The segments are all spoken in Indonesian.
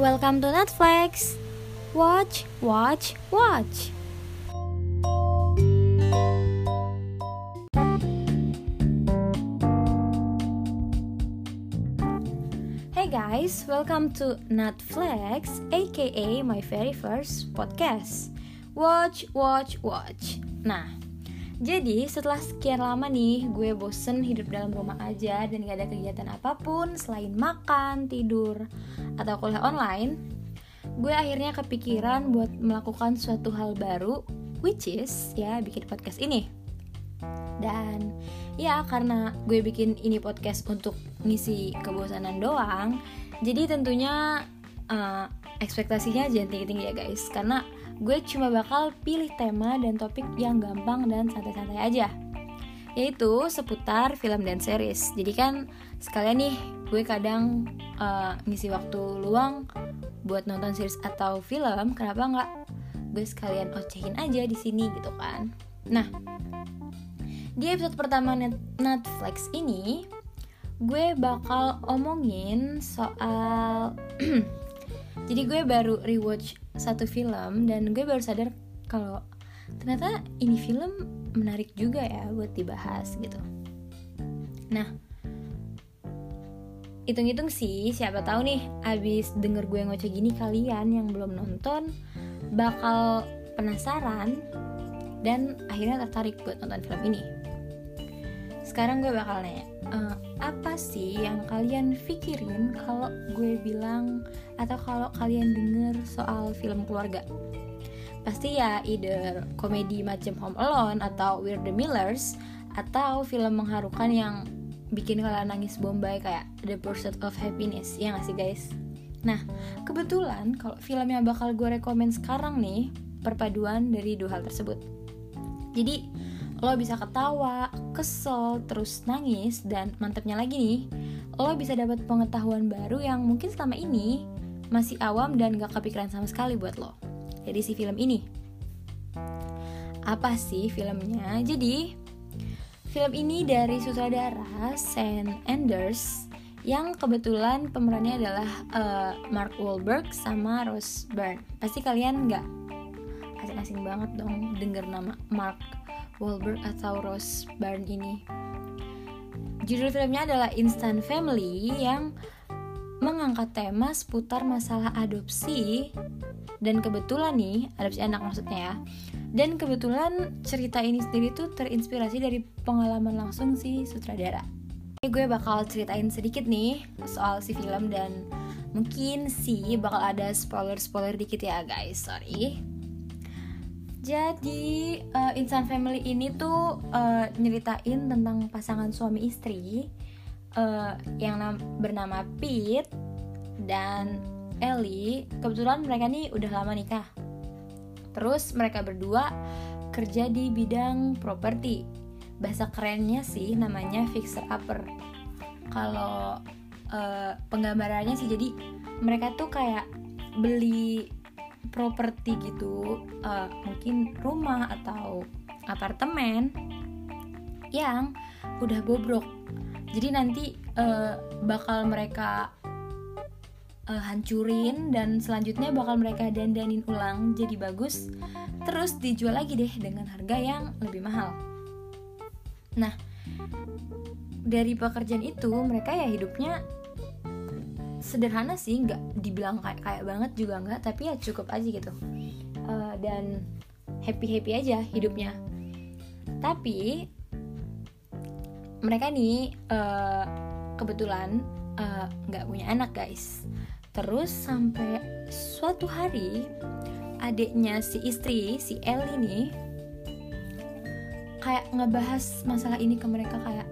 Welcome to Netflix. Watch, watch, watch. Hey guys, welcome to Netflix, aka my very first podcast. Watch, watch, watch. Nah, jadi setelah sekian lama nih gue bosen hidup dalam rumah aja dan gak ada kegiatan apa pun selain makan, tidur, atau kuliah online, gue akhirnya kepikiran buat melakukan suatu hal baru, which is ya bikin podcast ini. Dan ya karena gue bikin ini podcast untuk ngisi kebosanan doang, jadi tentunya uh, ekspektasinya jangan tinggi-tinggi ya guys, karena gue cuma bakal pilih tema dan topik yang gampang dan santai-santai aja. Yaitu seputar film dan series. Jadi kan sekalian nih gue kadang uh, ngisi waktu luang buat nonton series atau film kenapa nggak gue sekalian ocehin aja di sini gitu kan. Nah di episode pertama Netflix ini gue bakal omongin soal jadi gue baru rewatch satu film dan gue baru sadar kalau ternyata ini film menarik juga ya buat dibahas gitu. Nah hitung-hitung sih siapa tahu nih abis denger gue ngoceh gini kalian yang belum nonton bakal penasaran dan akhirnya tertarik buat nonton film ini. Sekarang gue bakal nanya uh, apa sih yang kalian pikirin kalau gue bilang atau kalau kalian denger soal film keluarga. Pasti ya either komedi macam Home Alone atau We're the Millers atau film mengharukan yang bikin kalian nangis bombay kayak The Pursuit of Happiness. Ya gak sih guys? Nah kebetulan kalau film yang bakal gue rekomend sekarang nih perpaduan dari dua hal tersebut. Jadi lo bisa ketawa, kesel, terus nangis, dan mantepnya lagi nih, lo bisa dapat pengetahuan baru yang mungkin selama ini masih awam dan gak kepikiran sama sekali buat lo. Jadi si film ini. Apa sih filmnya? Jadi, film ini dari sutradara Sam Anders yang kebetulan pemerannya adalah uh, Mark Wahlberg sama Rose Byrne. Pasti kalian nggak asing-asing banget dong denger nama Mark Wahlberg atau Rose Byrne ini. Judul filmnya adalah Instant Family yang mengangkat tema seputar masalah adopsi. Dan kebetulan nih adopsi anak maksudnya ya. Dan kebetulan cerita ini sendiri tuh terinspirasi dari pengalaman langsung si sutradara. Gue bakal ceritain sedikit nih soal si film dan mungkin sih bakal ada spoiler-spoiler dikit ya guys. Sorry. Jadi uh, Insan Family ini tuh uh, nyeritain tentang pasangan suami istri uh, yang bernama Pete dan Ellie. Kebetulan mereka nih udah lama nikah. Terus mereka berdua kerja di bidang properti. Bahasa kerennya sih namanya fixer upper. Kalau uh, penggambarannya sih jadi mereka tuh kayak beli properti gitu uh, mungkin rumah atau apartemen yang udah bobrok jadi nanti uh, bakal mereka uh, hancurin dan selanjutnya bakal mereka dandanin ulang jadi bagus. Terus dijual lagi deh dengan harga yang lebih mahal. Nah dari pekerjaan itu mereka ya hidupnya sederhana sih nggak dibilang kayak kayak banget juga nggak tapi ya cukup aja gitu. Uh, dan happy happy aja hidupnya. Tapi mereka nih uh, kebetulan nggak uh, punya anak guys. Terus sampai suatu hari adiknya si istri si Ellie nih kayak ngebahas masalah ini ke mereka kayak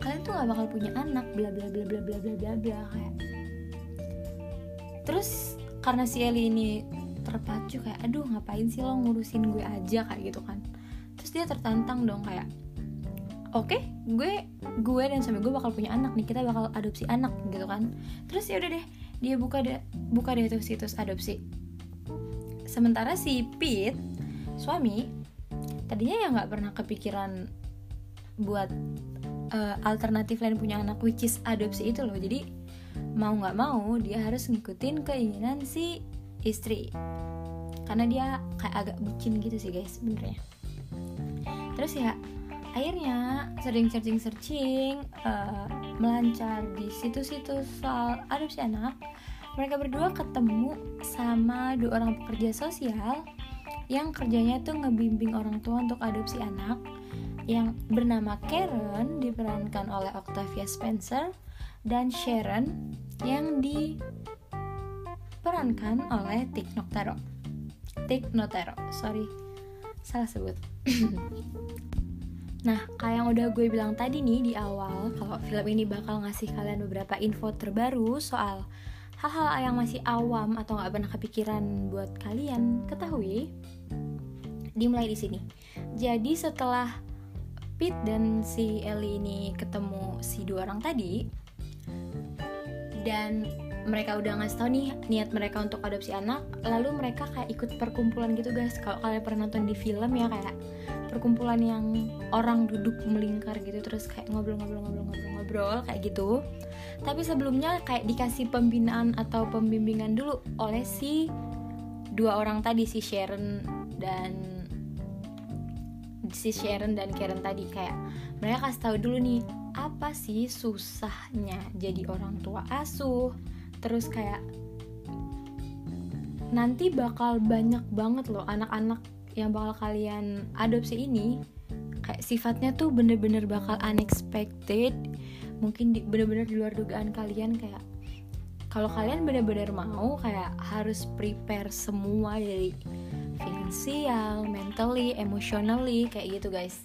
kalian tuh gak bakal punya anak bla bla bla bla bla bla bla bla kayak. Terus karena si Eli ini terpacu kayak aduh ngapain sih lo ngurusin gue aja kayak gitu kan. Terus dia tertantang dong kayak oke okay, gue gue dan suami gue bakal punya anak nih kita bakal adopsi anak gitu kan. Terus ya udah deh dia buka deh buka deh tuh situs adopsi. Sementara si Pete suami tadinya ya nggak pernah kepikiran buat uh, alternatif lain punya anak which is adopsi itu loh. Jadi mau nggak mau dia harus ngikutin keinginan si istri. Karena dia kayak agak bucin gitu sih guys sebenarnya. Terus ya akhirnya sering searching searching uh, melancar di situs-situs soal adopsi anak mereka berdua ketemu sama dua orang pekerja sosial yang kerjanya tuh ngebimbing orang tua untuk adopsi anak yang bernama Karen diperankan oleh Octavia Spencer dan Sharon yang diperankan oleh Tik Notaro. Tik Notaro, sorry, salah sebut. nah, kayak yang udah gue bilang tadi nih di awal, kalau film ini bakal ngasih kalian beberapa info terbaru soal hal-hal yang masih awam atau nggak pernah kepikiran buat kalian ketahui dimulai di sini. Jadi setelah Pete dan si Ellie ini ketemu si dua orang tadi dan mereka udah ngasih tau nih niat mereka untuk adopsi anak lalu mereka kayak ikut perkumpulan gitu guys. Kalau kalian pernah nonton di film ya kayak perkumpulan yang orang duduk melingkar gitu terus kayak ngobrol-ngobrol-ngobrol-ngobrol-ngobrol kayak gitu. Tapi sebelumnya kayak dikasih pembinaan atau pembimbingan dulu oleh si dua orang tadi si Sharon dan si Sharon dan Karen tadi. Kayak mereka kasih tahu dulu nih apa sih susahnya jadi orang tua asuh terus kayak nanti bakal banyak banget loh anak-anak yang bakal kalian adopsi ini kayak sifatnya tuh bener-bener bakal unexpected mungkin bener-bener di luar dugaan kalian kayak kalau kalian bener-bener mau kayak harus prepare semua dari finansial, mentally, emotionally kayak gitu guys.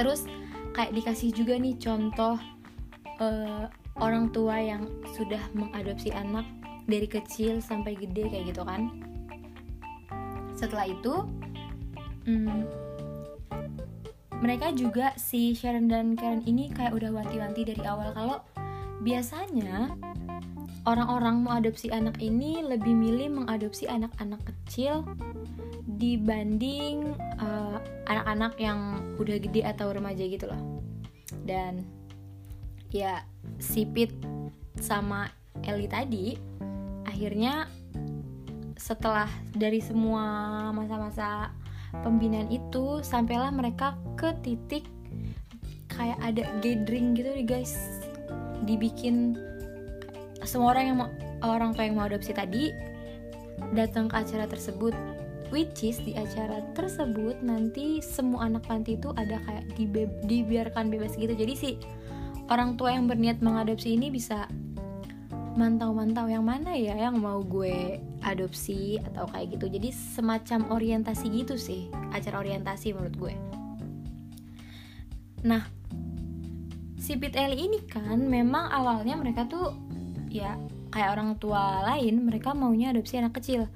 Terus kayak dikasih juga nih contoh uh, orang tua yang sudah mengadopsi anak dari kecil sampai gede kayak gitu kan. Setelah itu, hmm, mereka juga si Sharon dan Karen ini kayak udah wanti-wanti dari awal kalau biasanya orang-orang mau adopsi anak ini lebih milih mengadopsi anak-anak kecil dibanding eh, anak-anak uh, yang udah gede atau remaja gitu loh dan ya si Pete sama Ellie tadi akhirnya setelah dari semua masa-masa pembinaan itu sampailah mereka ke titik kayak ada gathering gitu nih guys. Dibikin semua orang yang mau orang tua yang mau adopsi tadi datang ke acara tersebut which is di acara tersebut nanti semua anak panti itu ada kayak dibe dibiarkan bebas gitu. Jadi sih orang tua yang berniat mengadopsi ini bisa mantau-mantau yang mana ya yang mau gue adopsi atau kayak gitu. Jadi semacam orientasi gitu sih acara orientasi menurut gue. Nah si Pit Eli ini kan memang awalnya mereka tuh ya kayak orang tua lain mereka maunya adopsi anak kecil.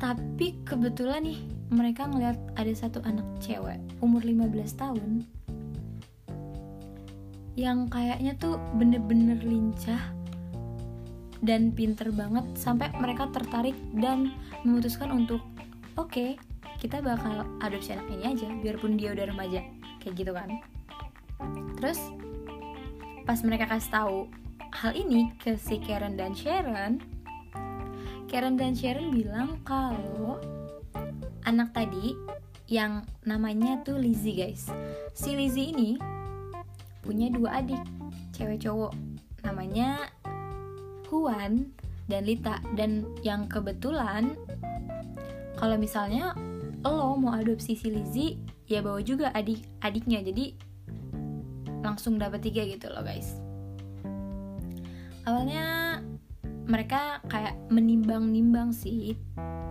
Tapi kebetulan nih mereka ngeliat ada satu anak cewek umur 15 tahun yang kayaknya tuh bener-bener lincah dan pinter banget sampai mereka tertarik dan memutuskan untuk oke okay, kita bakal adopsi anak ini aja biarpun dia udah remaja kayak gitu kan terus pas mereka kasih tahu hal ini ke si Karen dan Sharon, Karen dan Sharon bilang kalau anak tadi yang namanya tuh Lizzie guys. Si Lizzie ini punya dua adik, cewek cowok. Namanya Huan dan Lita. Dan yang kebetulan kalau misalnya lo mau adopsi si Lizzie ya bawa juga adik adiknya. Jadi langsung dapat tiga gitu loh guys. Awalnya mereka kayak menimbang-nimbang sih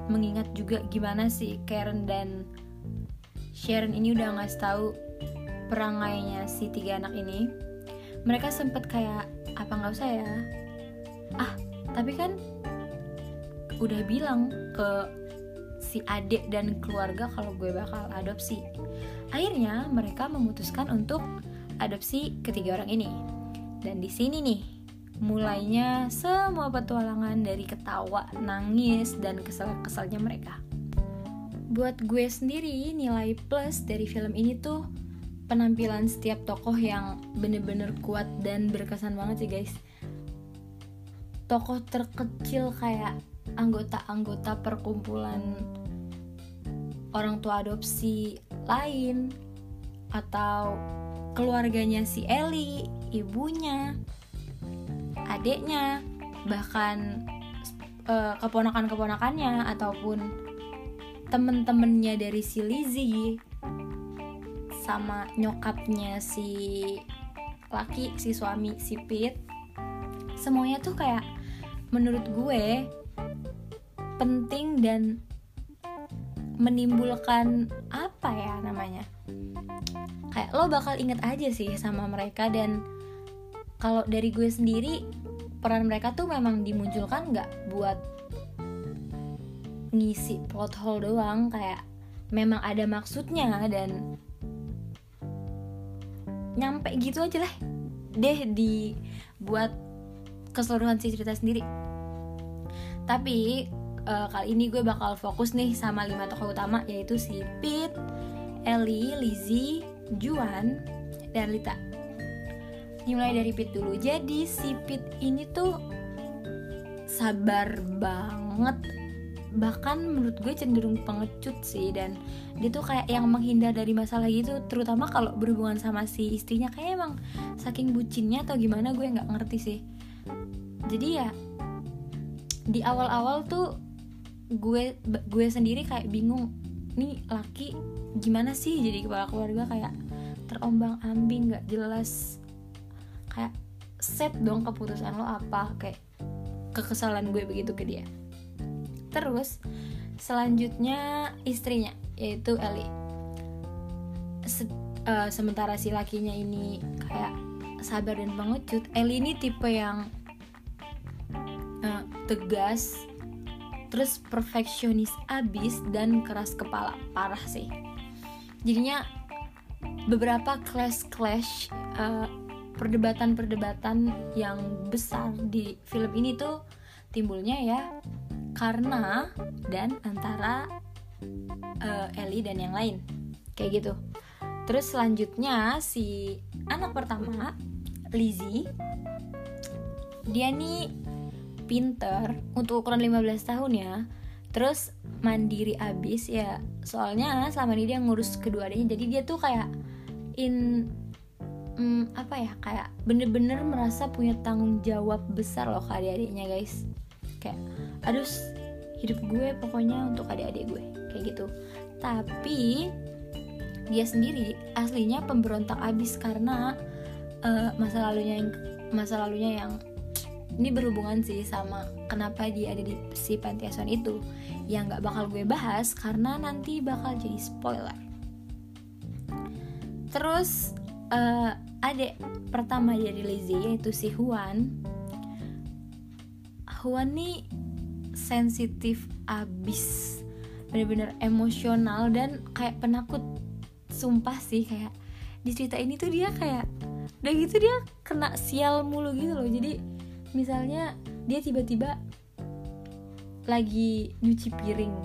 mengingat juga gimana sih Karen dan Sharon ini udah ngasih tahu perangainya si tiga anak ini mereka sempet kayak apa nggak usah ya? Ah tapi kan udah bilang ke si adik dan keluarga kalau gue bakal adopsi. Akhirnya mereka memutuskan untuk adopsi ketiga orang ini. Dan di sini nih mulainya semua petualangan dari ketawa, nangis, dan kesel-keselnya mereka. Buat gue sendiri, nilai plus dari film ini tuh penampilan setiap tokoh yang bener-bener kuat dan berkesan banget sih guys. tokoh terkecil kayak anggota-anggota perkumpulan orang tua adopsi lain atau keluarganya si Eli, ibunya, adiknya, bahkan uh, keponakan-keponakannya ataupun temen-temennya dari si Lizzie sama nyokapnya si laki si suami si Pete semuanya tuh kayak menurut gue penting dan menimbulkan apa ya namanya? Kayak lo bakal inget aja sih sama mereka dan kalau dari gue sendiri peran mereka tuh memang dimunculkan nggak buat ngisi plot hole doang kayak memang ada maksudnya dan nyampe gitu aja lah. Deh di buat keseluruhan si cerita sendiri. Tapi uh, kali ini gue bakal fokus nih sama lima tokoh utama yaitu si Pete, Ellie, Lizzie, Juan, dan Lita. Dimulai dari Pit dulu. Jadi si Pit ini tuh sabar banget bahkan menurut gue cenderung pengecut sih dan dia tuh kayak yang menghindar dari masalah gitu terutama kalau berhubungan sama si istrinya. Kayak emang saking bucinnya atau gimana gue nggak ngerti sih. Jadi ya di awal-awal tuh gue gue sendiri kayak bingung nih laki gimana sih? Jadi kepala keluarga kayak terombang ambing nggak jelas. Kayak set dong keputusan lo apa kayak kekesalan gue begitu ke dia terus selanjutnya istrinya yaitu Eli Se uh, sementara si lakinya ini kayak sabar dan pengecut Eli ini tipe yang uh, tegas terus perfeksionis abis dan keras kepala. Parah sih. Jadinya beberapa clash clash uh, perdebatan-perdebatan yang besar di film ini tuh timbulnya ya karena dan antara uh, Ellie dan yang lain. Kayak gitu. Terus selanjutnya si anak pertama Lizzie dia nih pinter untuk ukuran 15 tahun ya. Terus mandiri abis ya soalnya selama ini dia ngurus kedua adanya jadi dia tuh kayak in hmm, apa ya kayak bener-bener merasa punya tanggung jawab besar loh ke adik-adiknya guys kayak aduh hidup gue pokoknya untuk adik-adik gue. Kayak gitu. Tapi dia sendiri aslinya pemberontak abis karena uh, masa lalunya yang masa lalunya yang ini berhubungan sih sama kenapa dia ada di si panti asuhan itu. Yang nggak bakal gue bahas karena nanti bakal jadi spoiler. Terus uh, adik pertama dari Lizzie yaitu si Huan Huan nih sensitif abis bener-bener emosional dan kayak penakut. Sumpah sih kayak di cerita ini tuh dia kayak udah gitu dia kena sial mulu gitu loh. Jadi misalnya dia tiba-tiba lagi nyuci piring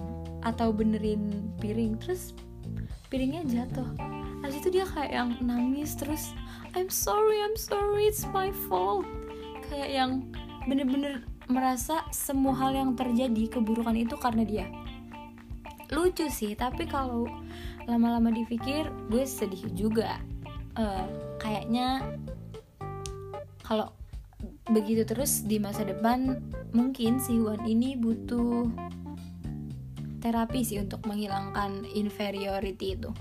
atau benerin piring terus piringnya jatuh. Habis itu dia kayak yang nangis terus I'm sorry I'm sorry it's my fault. Kayak yang bener-bener merasa semua hal yang terjadi keburukan itu karena dia. Lucu sih tapi kalau lama-lama dipikir gue sedih juga. Uh, kayaknya kalau begitu terus di masa depan mungkin si Huan ini butuh terapi sih untuk menghilangkan inferiority itu.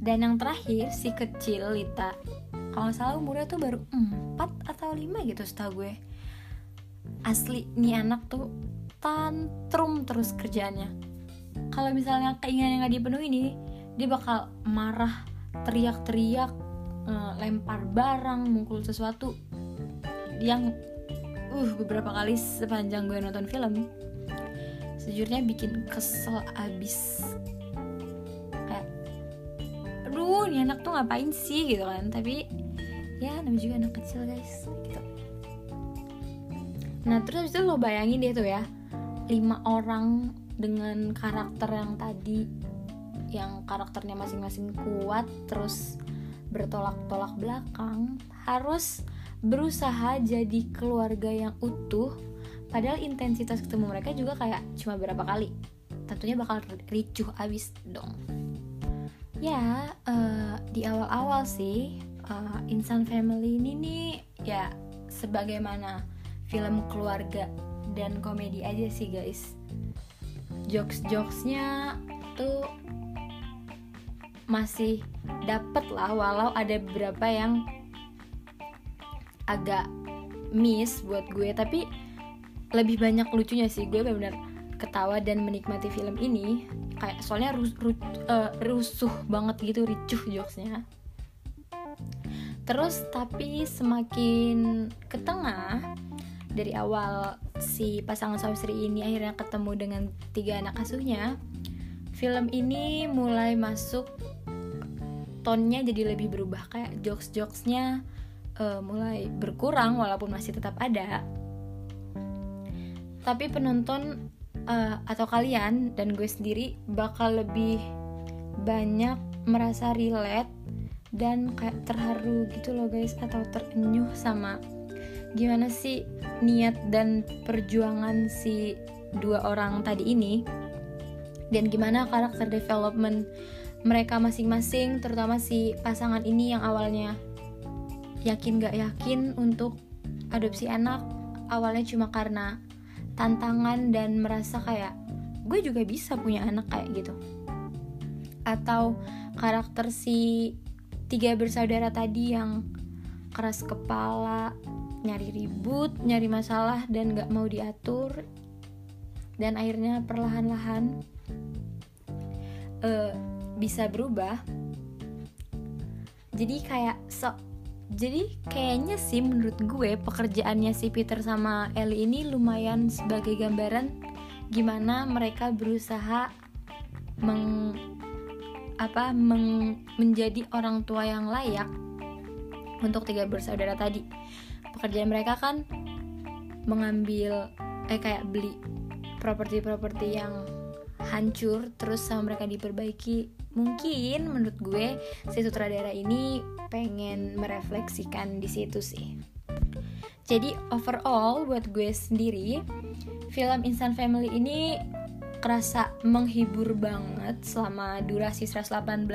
Dan yang terakhir si kecil Lita. Kalau salah umurnya tuh baru 4 atau 5 gitu setahu gue asli nih anak tuh tantrum terus kerjanya kalau misalnya keinginan yang gak dipenuhi nih dia bakal marah teriak-teriak eh, lempar barang mukul sesuatu. Yang uh beberapa kali sepanjang gue nonton film sejujurnya bikin kesel abis. Aduh ini anak tuh ngapain sih? Gitu kan. Tapi ya namanya juga anak kecil guys gitu nah terus itu lo bayangin deh tuh ya lima orang dengan karakter yang tadi yang karakternya masing-masing kuat terus bertolak-tolak belakang harus berusaha jadi keluarga yang utuh. Padahal intensitas ketemu mereka juga kayak cuma berapa kali. Tentunya bakal ricuh abis dong. Ya uh, di awal-awal sih uh, Insan Family ini nih ya sebagaimana film keluarga dan komedi aja sih guys. Jokes-jokesnya tuh masih dapet lah walau ada beberapa yang agak miss buat gue. Tapi lebih banyak lucunya sih gue benar-benar ketawa dan menikmati film ini. Kayak soalnya ru, ru, uh, rusuh banget gitu ricuh jokesnya. Terus tapi semakin ke tengah dari awal si pasangan suami istri ini akhirnya ketemu dengan tiga anak asuhnya film ini mulai masuk tonnya jadi lebih berubah. Kayak jokes jokesnya uh, mulai berkurang walaupun masih tetap ada. Tapi penonton uh, atau kalian dan gue sendiri bakal lebih banyak merasa relate dan kayak terharu gitu loh guys atau terenyuh sama gimana sih niat dan perjuangan si dua orang tadi ini? Dan gimana karakter development mereka masing-masing terutama si pasangan ini yang awalnya yakin gak yakin untuk adopsi anak awalnya cuma karena tantangan dan merasa kayak gue juga bisa punya anak kayak gitu. Atau karakter si tiga bersaudara tadi yang keras kepala nyari ribut nyari masalah dan gak mau diatur. Dan akhirnya perlahan-lahan uh, bisa berubah. Jadi kayak so jadi kayaknya sih menurut gue pekerjaannya si Peter sama Ellie ini lumayan sebagai gambaran gimana mereka berusaha meng apa meng, menjadi orang tua yang layak untuk tiga bersaudara tadi pekerjaan mereka kan mengambil eh kayak beli properti-properti yang hancur terus sama mereka diperbaiki. Mungkin menurut gue si sutradara ini pengen merefleksikan di situ sih. Jadi overall buat gue sendiri film Instant Family ini kerasa menghibur banget selama durasi 118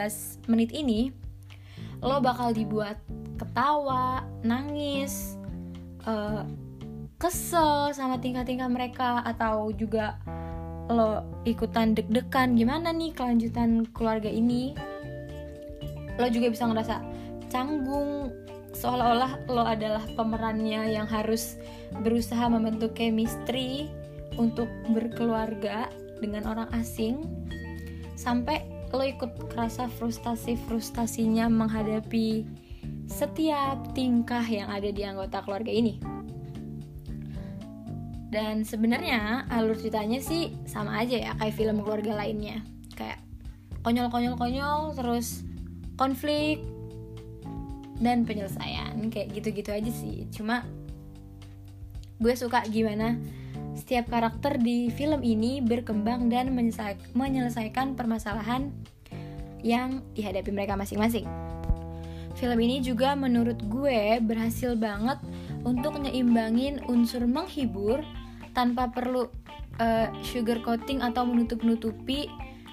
menit ini. Lo bakal dibuat ketawa, nangis, uh, kesel sama tingkah-tingkah mereka atau juga lo ikutan deg-degan gimana nih kelanjutan keluarga ini? Lo juga bisa ngerasa canggung seolah-olah lo adalah pemerannya yang harus berusaha membentuk chemistry untuk berkeluarga dengan orang asing sampai lo ikut kerasa frustasi-frustasinya menghadapi setiap tingkah yang ada di anggota keluarga ini. Dan sebenarnya alur ceritanya sih sama aja ya kayak film keluarga lainnya. Kayak konyol-konyol-konyol terus konflik dan penyelesaian kayak gitu-gitu aja sih. Cuma gue suka gimana setiap karakter di film ini berkembang dan menyelesaikan permasalahan yang dihadapi mereka masing-masing. Film ini juga menurut gue berhasil banget untuk nyeimbangin unsur menghibur tanpa perlu uh, sugar coating atau menutup-nutupi.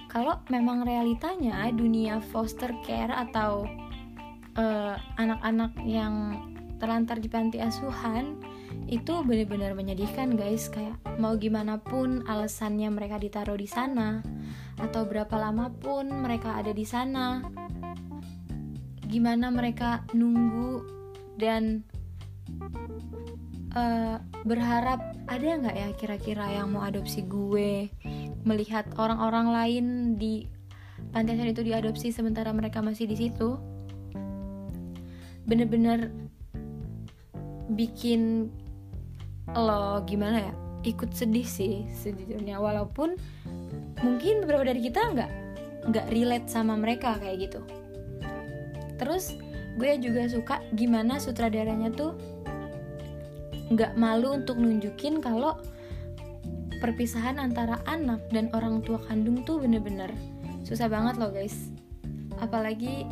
Kalau memang realitanya dunia foster care atau eh, anak-anak uh, yang terlantar di panti asuhan itu benar-benar menyedihkan guys. Kayak mau gimana pun alasannya mereka ditaruh di sana atau berapa lama pun mereka ada di sana gimana mereka nunggu dan uh, berharap ada nggak ya kira-kira yang mau adopsi gue? Melihat orang-orang lain di panti asuhan itu diadopsi sementara mereka masih di situ. Bener-bener bikin lo gimana ya? Ikut sedih sih sejujurnya. Walaupun mungkin beberapa dari kita nggak nggak relate sama mereka kayak gitu terus gue juga suka gimana sutradaranya tuh nggak malu untuk nunjukin kalau perpisahan antara anak dan orang tua kandung tuh bener-bener susah banget loh guys. Apalagi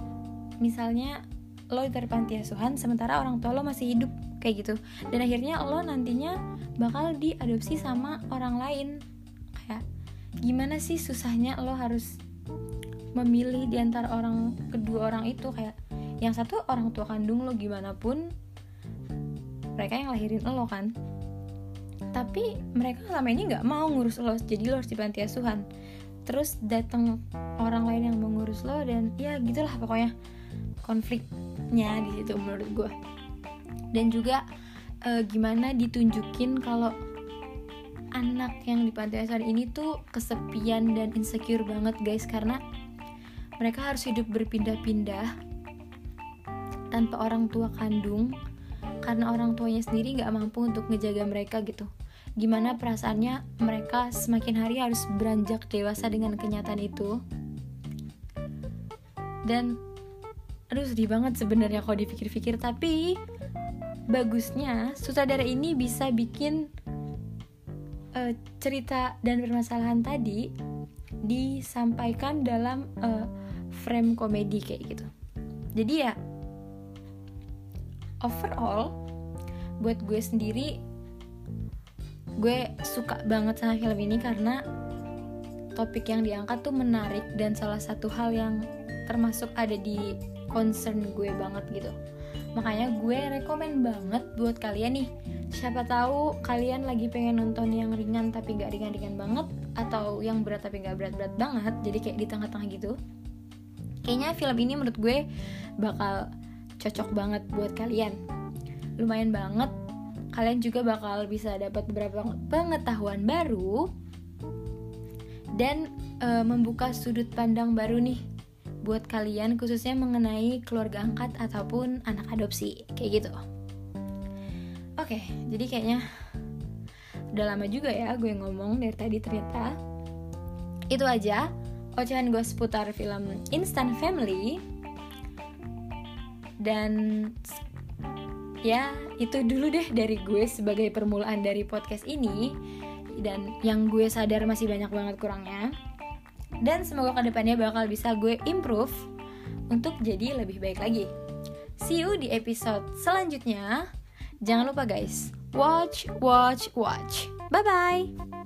misalnya lo dari panti asuhan sementara orang tua lo masih hidup kayak gitu. Dan akhirnya lo nantinya bakal diadopsi sama orang lain. Kayak gimana sih susahnya lo harus memilih di antara orang kedua orang itu kayak yang satu orang tua kandung lo gimana pun mereka yang lahirin lo kan. Tapi mereka selama ini nggak mau ngurus lo jadi lo harus di panti asuhan. Terus datang orang lain yang mengurus lo dan ya gitulah pokoknya konfliknya di situ menurut gue dan juga e, gimana ditunjukin kalau anak yang di panti asuhan ini tuh kesepian dan insecure banget guys. Karena mereka harus hidup berpindah-pindah tanpa orang tua kandung karena orang tuanya sendiri nggak mampu untuk ngejaga mereka gitu. Gimana perasaannya? Mereka semakin hari harus beranjak dewasa dengan kenyataan itu. Dan aduh sedih banget sebenarnya kalau dipikir-pikir tapi bagusnya sutradara ini bisa bikin uh, cerita dan permasalahan tadi disampaikan dalam uh, frame komedi kayak gitu. Jadi ya overall buat gue sendiri gue suka banget sama film ini karena topik yang diangkat tuh menarik dan salah satu hal yang termasuk ada di concern gue banget gitu. Makanya gue rekomen banget buat kalian nih. Siapa tahu kalian lagi pengen nonton yang ringan tapi gak ringan-ringan banget atau yang berat tapi gak berat-berat banget jadi kayak di tengah-tengah gitu kayaknya film ini menurut gue bakal cocok banget buat kalian lumayan banget kalian juga bakal bisa dapat beberapa pengetahuan baru dan e, membuka sudut pandang baru nih buat kalian khususnya mengenai keluarga angkat ataupun anak adopsi kayak gitu. Oke, jadi kayaknya udah lama juga ya gue ngomong dari tadi ternyata. Itu aja ocehan gue seputar film Instant Family. Dan ya itu dulu deh dari gue sebagai permulaan dari podcast ini. Dan yang gue sadar masih banyak banget kurangnya. Dan semoga ke depannya bakal bisa gue improve untuk jadi lebih baik lagi. See you di episode selanjutnya. Jangan lupa guys watch watch watch. Bye bye